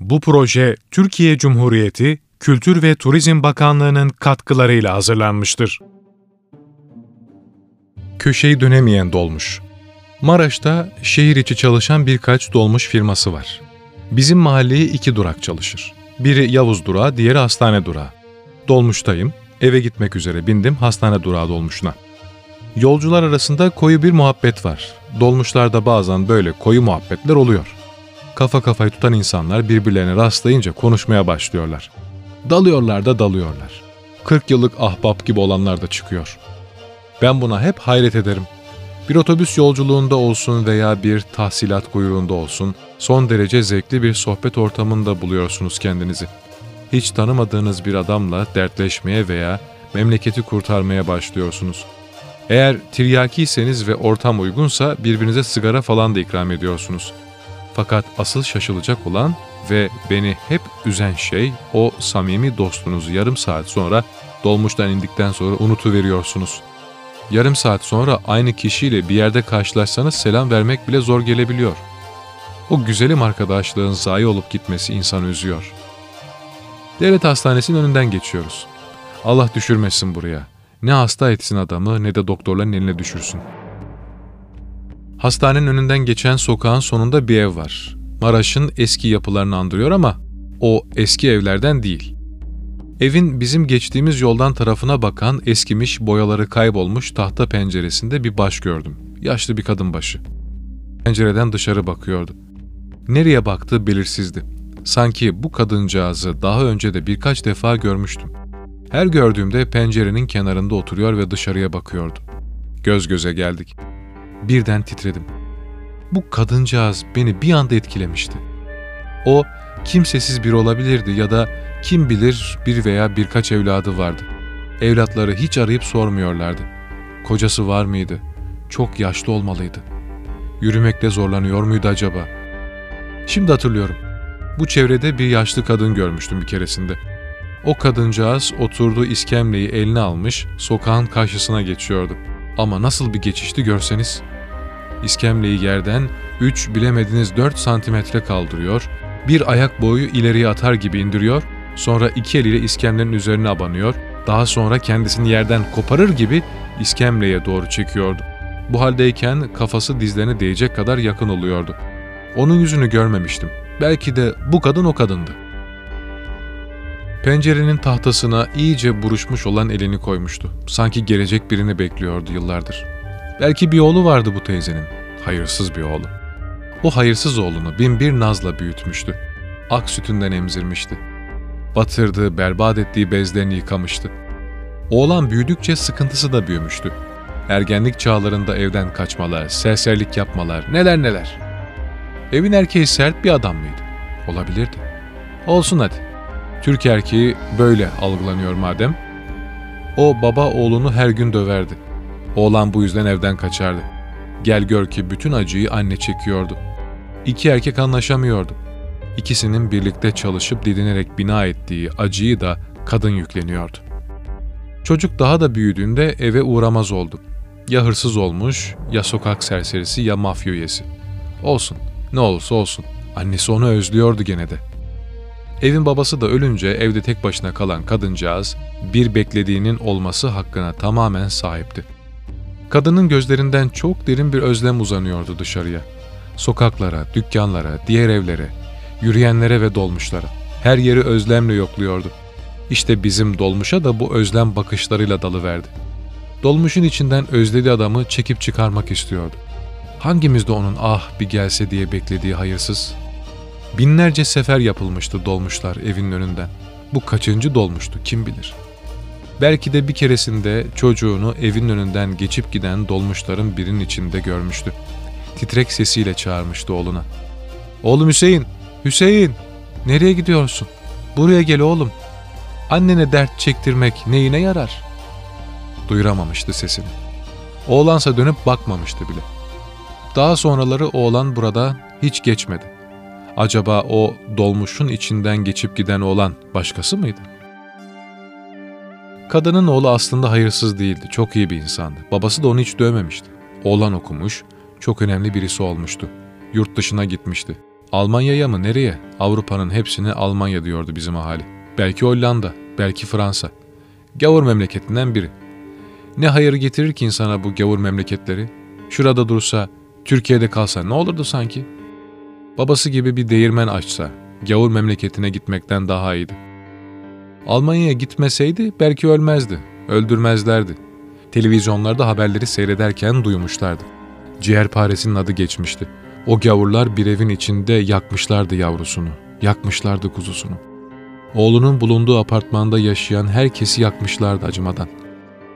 Bu proje Türkiye Cumhuriyeti Kültür ve Turizm Bakanlığı'nın katkılarıyla hazırlanmıştır. Köşeyi dönemeyen dolmuş. Maraş'ta şehir içi çalışan birkaç dolmuş firması var. Bizim mahalleye iki durak çalışır. Biri Yavuz durağı, diğeri hastane durağı. Dolmuştayım, eve gitmek üzere bindim hastane durağı dolmuşuna. Yolcular arasında koyu bir muhabbet var. Dolmuşlarda bazen böyle koyu muhabbetler oluyor. Kafa kafayı tutan insanlar birbirlerine rastlayınca konuşmaya başlıyorlar. Dalıyorlar da dalıyorlar. 40 yıllık ahbap gibi olanlar da çıkıyor. Ben buna hep hayret ederim. Bir otobüs yolculuğunda olsun veya bir tahsilat kuyruğunda olsun, son derece zevkli bir sohbet ortamında buluyorsunuz kendinizi. Hiç tanımadığınız bir adamla dertleşmeye veya memleketi kurtarmaya başlıyorsunuz. Eğer tiryakiyseniz ve ortam uygunsa birbirinize sigara falan da ikram ediyorsunuz. Fakat asıl şaşılacak olan ve beni hep üzen şey o samimi dostunuzu yarım saat sonra dolmuştan indikten sonra unutuveriyorsunuz. Yarım saat sonra aynı kişiyle bir yerde karşılaşsanız selam vermek bile zor gelebiliyor. O güzelim arkadaşlığın zayi olup gitmesi insanı üzüyor. Devlet hastanesinin önünden geçiyoruz. Allah düşürmesin buraya. Ne hasta etsin adamı ne de doktorların eline düşürsün. Hastanenin önünden geçen sokağın sonunda bir ev var. Maraş'ın eski yapılarını andırıyor ama o eski evlerden değil. Evin bizim geçtiğimiz yoldan tarafına bakan eskimiş boyaları kaybolmuş tahta penceresinde bir baş gördüm. Yaşlı bir kadın başı. Pencereden dışarı bakıyordu. Nereye baktığı belirsizdi. Sanki bu kadıncağızı daha önce de birkaç defa görmüştüm. Her gördüğümde pencerenin kenarında oturuyor ve dışarıya bakıyordu. Göz göze geldik. Birden titredim. Bu kadıncağız beni bir anda etkilemişti. O kimsesiz bir olabilirdi ya da kim bilir bir veya birkaç evladı vardı. Evlatları hiç arayıp sormuyorlardı. Kocası var mıydı? Çok yaşlı olmalıydı. Yürümekte zorlanıyor muydu acaba? Şimdi hatırlıyorum. Bu çevrede bir yaşlı kadın görmüştüm bir keresinde. O kadıncağız oturduğu iskemleyi eline almış, sokağın karşısına geçiyordu. Ama nasıl bir geçişti görseniz. İskemleyi yerden 3 bilemediniz 4 santimetre kaldırıyor, bir ayak boyu ileriye atar gibi indiriyor, sonra iki eliyle iskemlenin üzerine abanıyor, daha sonra kendisini yerden koparır gibi iskemleye doğru çekiyordu. Bu haldeyken kafası dizlerine değecek kadar yakın oluyordu. Onun yüzünü görmemiştim. Belki de bu kadın o kadındı. Pencerenin tahtasına iyice buruşmuş olan elini koymuştu. Sanki gelecek birini bekliyordu yıllardır. Belki bir oğlu vardı bu teyzenin. Hayırsız bir oğlu. O hayırsız oğlunu bin bir nazla büyütmüştü. Ak sütünden emzirmişti. Batırdığı, berbat ettiği bezlerini yıkamıştı. Oğlan büyüdükçe sıkıntısı da büyümüştü. Ergenlik çağlarında evden kaçmalar, serserlik yapmalar, neler neler. Evin erkeği sert bir adam mıydı? Olabilirdi. Olsun hadi. Türk erkeği böyle algılanıyor madem. O baba oğlunu her gün döverdi. Oğlan bu yüzden evden kaçardı. Gel gör ki bütün acıyı anne çekiyordu. İki erkek anlaşamıyordu. İkisinin birlikte çalışıp didinerek bina ettiği acıyı da kadın yükleniyordu. Çocuk daha da büyüdüğünde eve uğramaz oldu. Ya hırsız olmuş, ya sokak serserisi, ya mafya üyesi. Olsun, ne olursa olsun. Annesi onu özlüyordu gene de. Evin babası da ölünce evde tek başına kalan kadıncağız, bir beklediğinin olması hakkına tamamen sahipti. Kadının gözlerinden çok derin bir özlem uzanıyordu dışarıya. Sokaklara, dükkanlara, diğer evlere, yürüyenlere ve dolmuşlara. Her yeri özlemle yokluyordu. İşte bizim dolmuşa da bu özlem bakışlarıyla dalıverdi. Dolmuşun içinden özlediği adamı çekip çıkarmak istiyordu. Hangimiz de onun ah bir gelse diye beklediği hayırsız? Binlerce sefer yapılmıştı dolmuşlar evinin önünden. Bu kaçıncı dolmuştu kim bilir. Belki de bir keresinde çocuğunu evin önünden geçip giden dolmuşların birinin içinde görmüştü. Titrek sesiyle çağırmıştı oğluna. ''Oğlum Hüseyin, Hüseyin, nereye gidiyorsun? Buraya gel oğlum. Annene dert çektirmek neyine yarar?'' Duyuramamıştı sesini. Oğlansa dönüp bakmamıştı bile. Daha sonraları oğlan burada hiç geçmedi. Acaba o dolmuşun içinden geçip giden oğlan başkası mıydı? Kadının oğlu aslında hayırsız değildi, çok iyi bir insandı. Babası da onu hiç dövmemişti. Oğlan okumuş, çok önemli birisi olmuştu. Yurt dışına gitmişti. Almanya'ya mı nereye? Avrupa'nın hepsini Almanya diyordu bizim ahali. Belki Hollanda, belki Fransa. Gavur memleketinden biri. Ne hayır getirir ki insana bu gavur memleketleri? Şurada dursa, Türkiye'de kalsa ne olurdu sanki? Babası gibi bir değirmen açsa, gavur memleketine gitmekten daha iyiydi. Almanya'ya gitmeseydi belki ölmezdi, öldürmezlerdi. Televizyonlarda haberleri seyrederken duymuşlardı. Ciğerparesinin adı geçmişti. O gavurlar bir evin içinde yakmışlardı yavrusunu, yakmışlardı kuzusunu. Oğlunun bulunduğu apartmanda yaşayan herkesi yakmışlardı acımadan.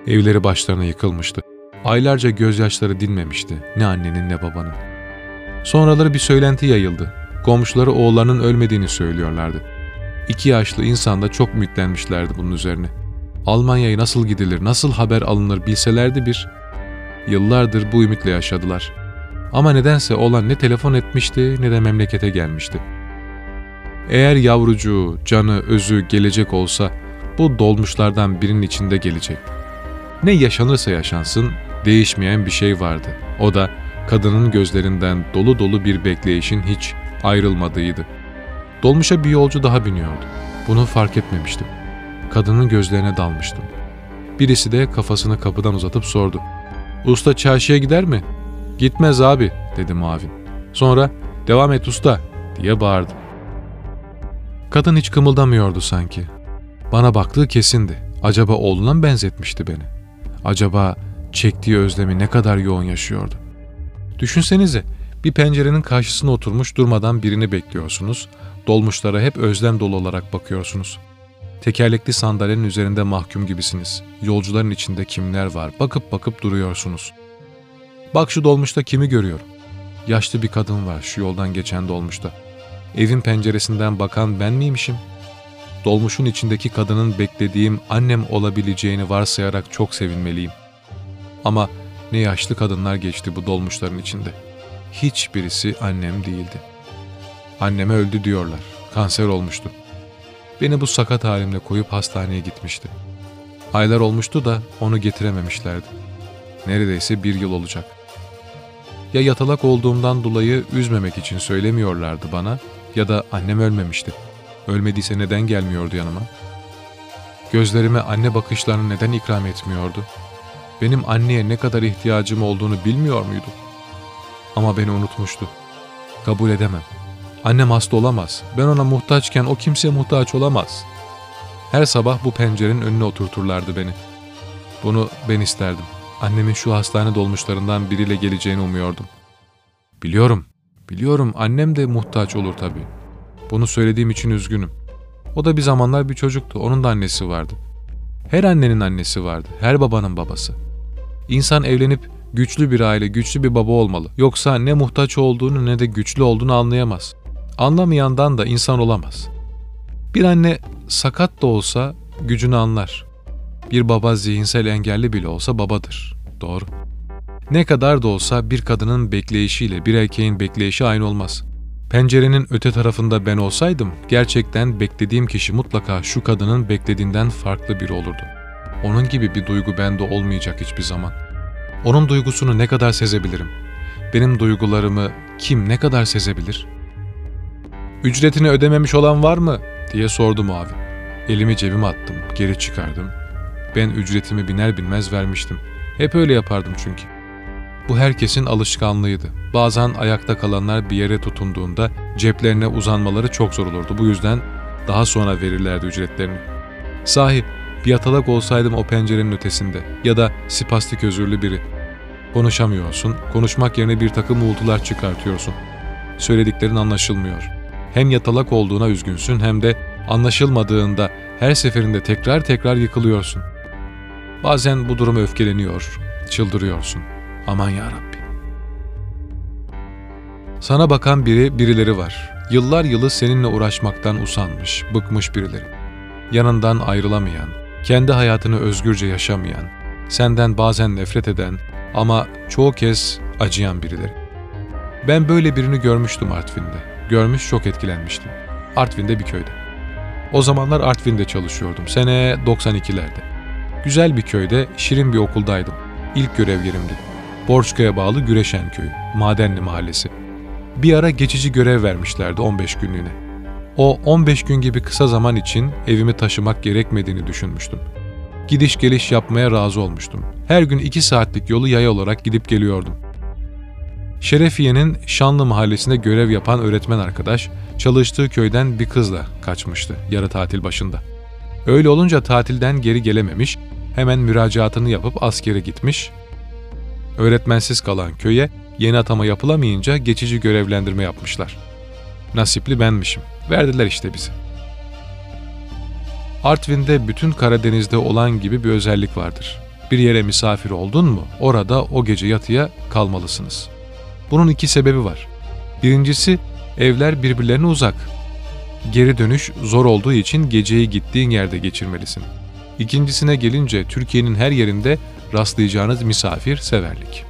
Evleri başlarına yıkılmıştı. Aylarca gözyaşları dinmemişti ne annenin ne babanın. Sonraları bir söylenti yayıldı. Komşuları oğullarının ölmediğini söylüyorlardı. İki yaşlı insan da çok ümitlenmişlerdi bunun üzerine. Almanya'ya nasıl gidilir, nasıl haber alınır bilselerdi bir. Yıllardır bu ümitle yaşadılar. Ama nedense olan ne telefon etmişti ne de memlekete gelmişti. Eğer yavrucuğu, canı, özü gelecek olsa bu dolmuşlardan birinin içinde gelecek. Ne yaşanırsa yaşansın değişmeyen bir şey vardı. O da kadının gözlerinden dolu dolu bir bekleyişin hiç ayrılmadığıydı. Dolmuşa bir yolcu daha biniyordu. Bunu fark etmemiştim. Kadının gözlerine dalmıştım. Birisi de kafasını kapıdan uzatıp sordu. ''Usta çarşıya gider mi?'' ''Gitmez abi'' dedi Mavin. Sonra ''Devam et usta'' diye bağırdı. Kadın hiç kımıldamıyordu sanki. Bana baktığı kesindi. Acaba oğluna mı benzetmişti beni? Acaba çektiği özlemi ne kadar yoğun yaşıyordu? Düşünsenize, bir pencerenin karşısına oturmuş durmadan birini bekliyorsunuz, dolmuşlara hep özlem dolu olarak bakıyorsunuz. Tekerlekli sandalyenin üzerinde mahkum gibisiniz. Yolcuların içinde kimler var, bakıp bakıp duruyorsunuz. Bak şu dolmuşta kimi görüyorum. Yaşlı bir kadın var şu yoldan geçen dolmuşta. Evin penceresinden bakan ben miymişim? Dolmuşun içindeki kadının beklediğim annem olabileceğini varsayarak çok sevinmeliyim. Ama ne yaşlı kadınlar geçti bu dolmuşların içinde. Hiçbirisi annem değildi. Anneme öldü diyorlar. Kanser olmuştu. Beni bu sakat halimle koyup hastaneye gitmişti. Aylar olmuştu da onu getirememişlerdi. Neredeyse bir yıl olacak. Ya yatalak olduğumdan dolayı üzmemek için söylemiyorlardı bana ya da annem ölmemişti. Ölmediyse neden gelmiyordu yanıma? Gözlerime anne bakışlarını neden ikram etmiyordu? Benim anneye ne kadar ihtiyacım olduğunu bilmiyor muydu? Ama beni unutmuştu. Kabul edemem. Annem hasta olamaz. Ben ona muhtaçken o kimseye muhtaç olamaz. Her sabah bu pencerenin önüne oturturlardı beni. Bunu ben isterdim. Annemin şu hastane dolmuşlarından biriyle geleceğini umuyordum. Biliyorum, biliyorum annem de muhtaç olur tabii. Bunu söylediğim için üzgünüm. O da bir zamanlar bir çocuktu, onun da annesi vardı. Her annenin annesi vardı, her babanın babası. İnsan evlenip güçlü bir aile, güçlü bir baba olmalı. Yoksa ne muhtaç olduğunu ne de güçlü olduğunu anlayamaz. Anlamayandan da insan olamaz. Bir anne sakat da olsa gücünü anlar. Bir baba zihinsel engelli bile olsa babadır. Doğru. Ne kadar da olsa bir kadının bekleyişiyle bir erkeğin bekleyişi aynı olmaz. Pencerenin öte tarafında ben olsaydım gerçekten beklediğim kişi mutlaka şu kadının beklediğinden farklı biri olurdu. Onun gibi bir duygu bende olmayacak hiçbir zaman. Onun duygusunu ne kadar sezebilirim? Benim duygularımı kim ne kadar sezebilir? Ücretini ödememiş olan var mı? diye sordu muavin. Elimi cebime attım, geri çıkardım. Ben ücretimi biner binmez vermiştim. Hep öyle yapardım çünkü. Bu herkesin alışkanlığıydı. Bazen ayakta kalanlar bir yere tutunduğunda ceplerine uzanmaları çok zor olurdu. Bu yüzden daha sonra verirlerdi ücretlerini. Sahi bir yatalak olsaydım o pencerenin ötesinde ya da spastik özürlü biri. Konuşamıyorsun, konuşmak yerine bir takım uğultular çıkartıyorsun. Söylediklerin anlaşılmıyor. Hem yatalak olduğuna üzgünsün hem de anlaşılmadığında her seferinde tekrar tekrar yıkılıyorsun. Bazen bu duruma öfkeleniyor, çıldırıyorsun. Aman ya Rabbi. Sana bakan biri, birileri var. Yıllar yılı seninle uğraşmaktan usanmış, bıkmış birileri. Yanından ayrılamayan, kendi hayatını özgürce yaşamayan, senden bazen nefret eden ama çoğu kez acıyan birileri. Ben böyle birini görmüştüm Artvin'de. Görmüş çok etkilenmiştim. Artvin'de bir köyde. O zamanlar Artvin'de çalışıyordum. Sene 92'lerde. Güzel bir köyde, şirin bir okuldaydım. İlk görev yerimdi. Borçka'ya bağlı Güreşen köyü, Madenli mahallesi. Bir ara geçici görev vermişlerdi 15 günlüğüne. O 15 gün gibi kısa zaman için evimi taşımak gerekmediğini düşünmüştüm. Gidiş geliş yapmaya razı olmuştum. Her gün 2 saatlik yolu yaya olarak gidip geliyordum. Şerefiye'nin Şanlı mahallesinde görev yapan öğretmen arkadaş, çalıştığı köyden bir kızla kaçmıştı yarı tatil başında. Öyle olunca tatilden geri gelememiş, hemen müracaatını yapıp askere gitmiş. Öğretmensiz kalan köye yeni atama yapılamayınca geçici görevlendirme yapmışlar. Nasipli benmişim. Verdiler işte bizi. Artvin'de bütün Karadeniz'de olan gibi bir özellik vardır. Bir yere misafir oldun mu orada o gece yatıya kalmalısınız. Bunun iki sebebi var. Birincisi evler birbirlerine uzak. Geri dönüş zor olduğu için geceyi gittiğin yerde geçirmelisin. İkincisine gelince Türkiye'nin her yerinde rastlayacağınız misafir severlik.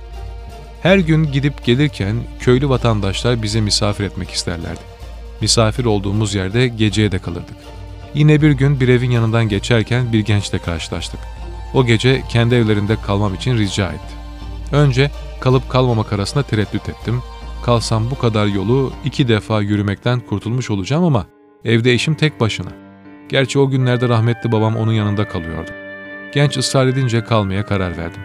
Her gün gidip gelirken köylü vatandaşlar bize misafir etmek isterlerdi. Misafir olduğumuz yerde geceye de kalırdık. Yine bir gün bir evin yanından geçerken bir gençle karşılaştık. O gece kendi evlerinde kalmam için rica etti. Önce kalıp kalmamak arasında tereddüt ettim. Kalsam bu kadar yolu iki defa yürümekten kurtulmuş olacağım ama evde eşim tek başına. Gerçi o günlerde rahmetli babam onun yanında kalıyordu. Genç ısrar edince kalmaya karar verdim.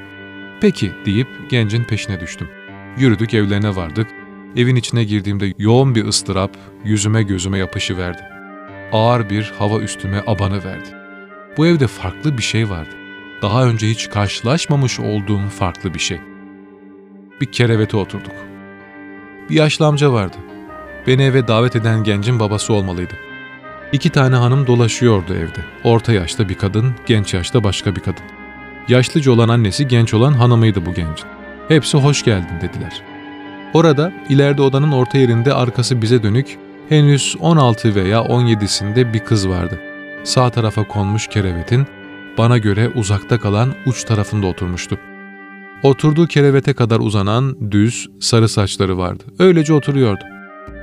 Peki deyip gencin peşine düştüm. Yürüdük evlerine vardık. Evin içine girdiğimde yoğun bir ıstırap yüzüme gözüme yapışıverdi. Ağır bir hava üstüme abanı verdi. Bu evde farklı bir şey vardı. Daha önce hiç karşılaşmamış olduğum farklı bir şey. Bir kerevete oturduk. Bir yaşlı amca vardı. Beni eve davet eden gencin babası olmalıydı. İki tane hanım dolaşıyordu evde. Orta yaşta bir kadın, genç yaşta başka bir kadın. Yaşlıca olan annesi, genç olan hanımıydı bu gencin. Hepsi hoş geldin dediler. Orada ileride odanın orta yerinde arkası bize dönük henüz 16 veya 17'sinde bir kız vardı. Sağ tarafa konmuş kerevetin bana göre uzakta kalan uç tarafında oturmuştu. Oturduğu kerevete kadar uzanan düz sarı saçları vardı. Öylece oturuyordu.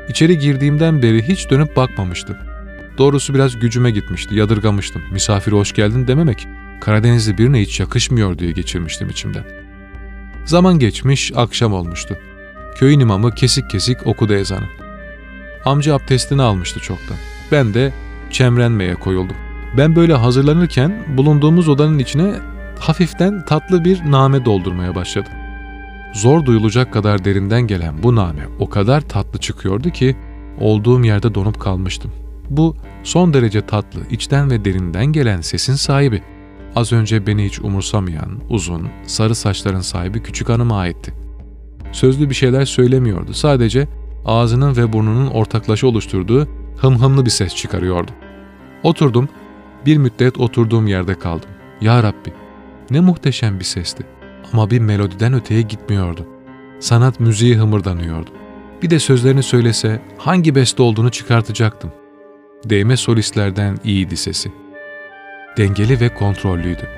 İçeri girdiğimden beri hiç dönüp bakmamıştı. Doğrusu biraz gücüme gitmişti, yadırgamıştım. Misafir hoş geldin dememek, Karadenizli birine hiç yakışmıyor diye geçirmiştim içimden. Zaman geçmiş, akşam olmuştu. Köyün imamı kesik kesik okudu ezanı. Amca abdestini almıştı çoktan. Ben de çemrenmeye koyuldum. Ben böyle hazırlanırken bulunduğumuz odanın içine hafiften tatlı bir name doldurmaya başladım. Zor duyulacak kadar derinden gelen bu name o kadar tatlı çıkıyordu ki olduğum yerde donup kalmıştım. Bu son derece tatlı, içten ve derinden gelen sesin sahibi. Az önce beni hiç umursamayan, uzun, sarı saçların sahibi küçük hanıma aitti. Sözlü bir şeyler söylemiyordu. Sadece ağzının ve burnunun ortaklaşa oluşturduğu hımhımlı bir ses çıkarıyordu. Oturdum, bir müddet oturduğum yerde kaldım. Ya Rabbi, ne muhteşem bir sesti. Ama bir melodiden öteye gitmiyordu. Sanat müziği hımırdanıyordu. Bir de sözlerini söylese hangi beste olduğunu çıkartacaktım. Değme solistlerden iyiydi sesi. Dengeli ve kontrollüydü.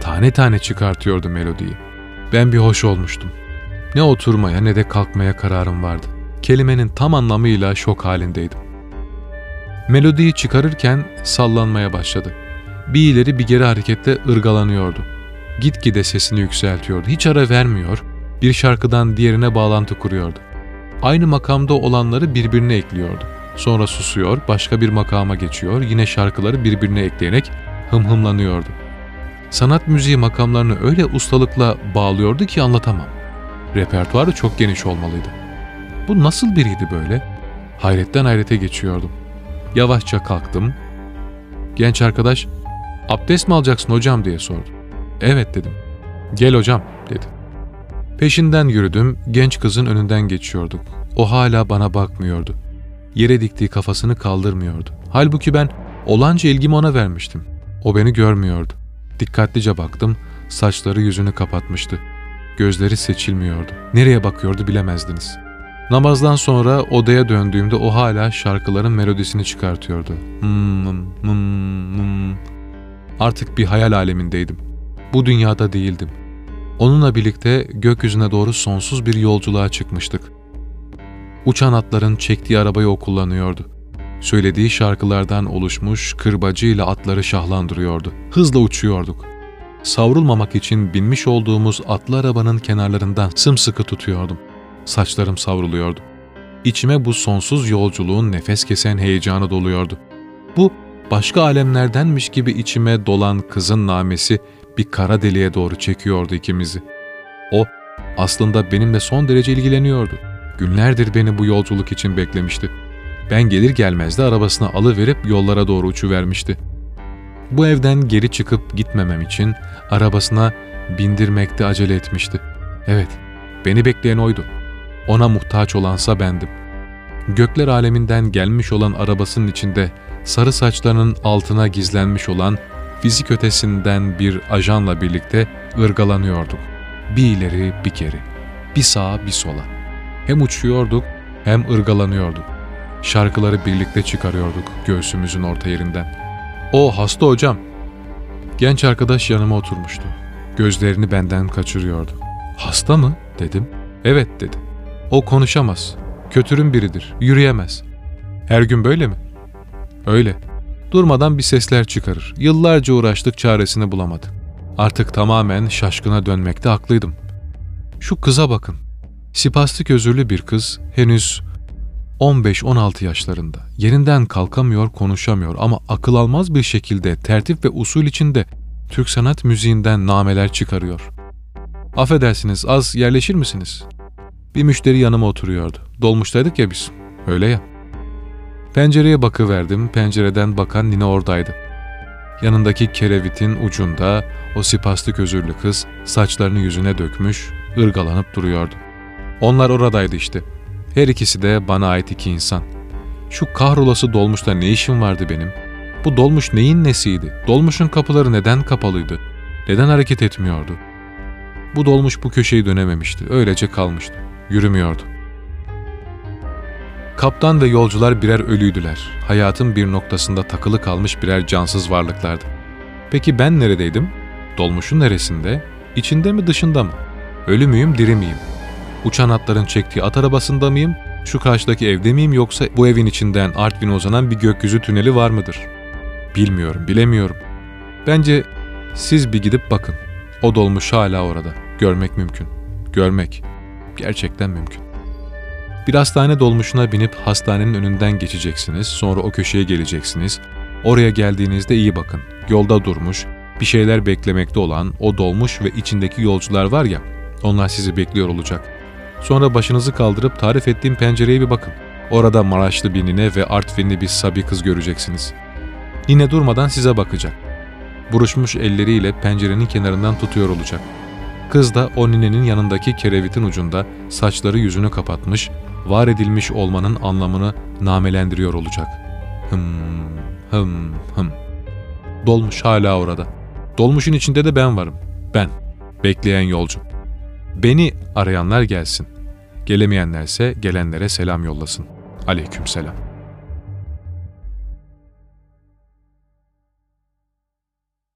Tane tane çıkartıyordu melodiyi. Ben bir hoş olmuştum. Ne oturmaya ne de kalkmaya kararım vardı. Kelimenin tam anlamıyla şok halindeydim. Melodiyi çıkarırken sallanmaya başladı. Bir ileri bir geri harekette ırgalanıyordu. Gitgide sesini yükseltiyordu. Hiç ara vermiyor, bir şarkıdan diğerine bağlantı kuruyordu. Aynı makamda olanları birbirine ekliyordu. Sonra susuyor, başka bir makama geçiyor, yine şarkıları birbirine ekleyerek hımhımlanıyordu. Sanat müziği makamlarını öyle ustalıkla bağlıyordu ki anlatamam. Repertuarı çok geniş olmalıydı. Bu nasıl biriydi böyle? Hayretten hayrete geçiyordum. Yavaşça kalktım. Genç arkadaş, abdest mi alacaksın hocam diye sordu. Evet dedim. Gel hocam dedi. Peşinden yürüdüm, genç kızın önünden geçiyorduk. O hala bana bakmıyordu. Yere diktiği kafasını kaldırmıyordu. Halbuki ben olanca ilgimi ona vermiştim. O beni görmüyordu. Dikkatlice baktım, saçları yüzünü kapatmıştı. Gözleri seçilmiyordu. Nereye bakıyordu bilemezdiniz. Namazdan sonra odaya döndüğümde o hala şarkıların melodisini çıkartıyordu. Hmm, hmm, hmm. Artık bir hayal alemindeydim. Bu dünyada değildim. Onunla birlikte gökyüzüne doğru sonsuz bir yolculuğa çıkmıştık. Uçan atların çektiği arabayı o kullanıyordu. Söylediği şarkılardan oluşmuş kırbacıyla atları şahlandırıyordu. Hızla uçuyorduk. Savrulmamak için binmiş olduğumuz atlı arabanın kenarlarından sımsıkı tutuyordum. Saçlarım savruluyordu. içime bu sonsuz yolculuğun nefes kesen heyecanı doluyordu. Bu başka alemlerdenmiş gibi içime dolan kızın namesi bir kara deliğe doğru çekiyordu ikimizi. O aslında benimle son derece ilgileniyordu. Günlerdir beni bu yolculuk için beklemişti. Ben gelir gelmez de arabasına alıverip yollara doğru uçuvermişti. Bu evden geri çıkıp gitmemem için arabasına bindirmekte acele etmişti. Evet, beni bekleyen oydu. Ona muhtaç olansa bendim. Gökler aleminden gelmiş olan arabasının içinde sarı saçlarının altına gizlenmiş olan fizik ötesinden bir ajanla birlikte ırgalanıyorduk. Bir ileri bir geri, bir sağa bir sola. Hem uçuyorduk hem ırgalanıyorduk. Şarkıları birlikte çıkarıyorduk göğsümüzün orta yerinden. O hasta hocam. Genç arkadaş yanıma oturmuştu. Gözlerini benden kaçırıyordu. Hasta mı? dedim. Evet dedi. O konuşamaz. Kötürüm biridir. Yürüyemez. Her gün böyle mi? Öyle. Durmadan bir sesler çıkarır. Yıllarca uğraştık çaresini bulamadı. Artık tamamen şaşkına dönmekte haklıydım. Şu kıza bakın. Sipastik özürlü bir kız, henüz 15-16 yaşlarında. Yerinden kalkamıyor, konuşamıyor ama akıl almaz bir şekilde tertip ve usul içinde Türk sanat müziğinden nameler çıkarıyor. Affedersiniz, az yerleşir misiniz? Bir müşteri yanıma oturuyordu. Dolmuştaydık ya biz. Öyle ya. Pencereye bakıverdim. Pencereden bakan Nine oradaydı. Yanındaki kerevitin ucunda o sipaslı özürlü kız saçlarını yüzüne dökmüş, ırgalanıp duruyordu. Onlar oradaydı işte. Her ikisi de bana ait iki insan. Şu kahrolası dolmuşta ne işim vardı benim? Bu dolmuş neyin nesiydi? Dolmuşun kapıları neden kapalıydı? Neden hareket etmiyordu? Bu dolmuş bu köşeyi dönememişti. Öylece kalmıştı. Yürümüyordu. Kaptan ve yolcular birer ölüydüler. Hayatın bir noktasında takılı kalmış birer cansız varlıklardı. Peki ben neredeydim? Dolmuşun neresinde? İçinde mi dışında mı? Ölü müyüm, diri miyim? Uçan atların çektiği at arabasında mıyım? Şu karşıdaki evde miyim yoksa bu evin içinden Artvin'e uzanan bir gökyüzü tüneli var mıdır? Bilmiyorum, bilemiyorum. Bence siz bir gidip bakın. O dolmuş hala orada. Görmek mümkün. Görmek. Gerçekten mümkün. Bir hastane dolmuşuna binip hastanenin önünden geçeceksiniz. Sonra o köşeye geleceksiniz. Oraya geldiğinizde iyi bakın. Yolda durmuş, bir şeyler beklemekte olan o dolmuş ve içindeki yolcular var ya, onlar sizi bekliyor olacak. Sonra başınızı kaldırıp tarif ettiğim pencereye bir bakın. Orada Maraşlı bir nine ve Artvinli bir sabi kız göreceksiniz. Nine durmadan size bakacak. Buruşmuş elleriyle pencerenin kenarından tutuyor olacak. Kız da o ninenin yanındaki kerevitin ucunda saçları yüzünü kapatmış, var edilmiş olmanın anlamını namelendiriyor olacak. Hım, hım, hım. Dolmuş hala orada. Dolmuşun içinde de ben varım. Ben. Bekleyen yolcu. Beni arayanlar gelsin. Gelemeyenlerse gelenlere selam yollasın. Aleyküm selam.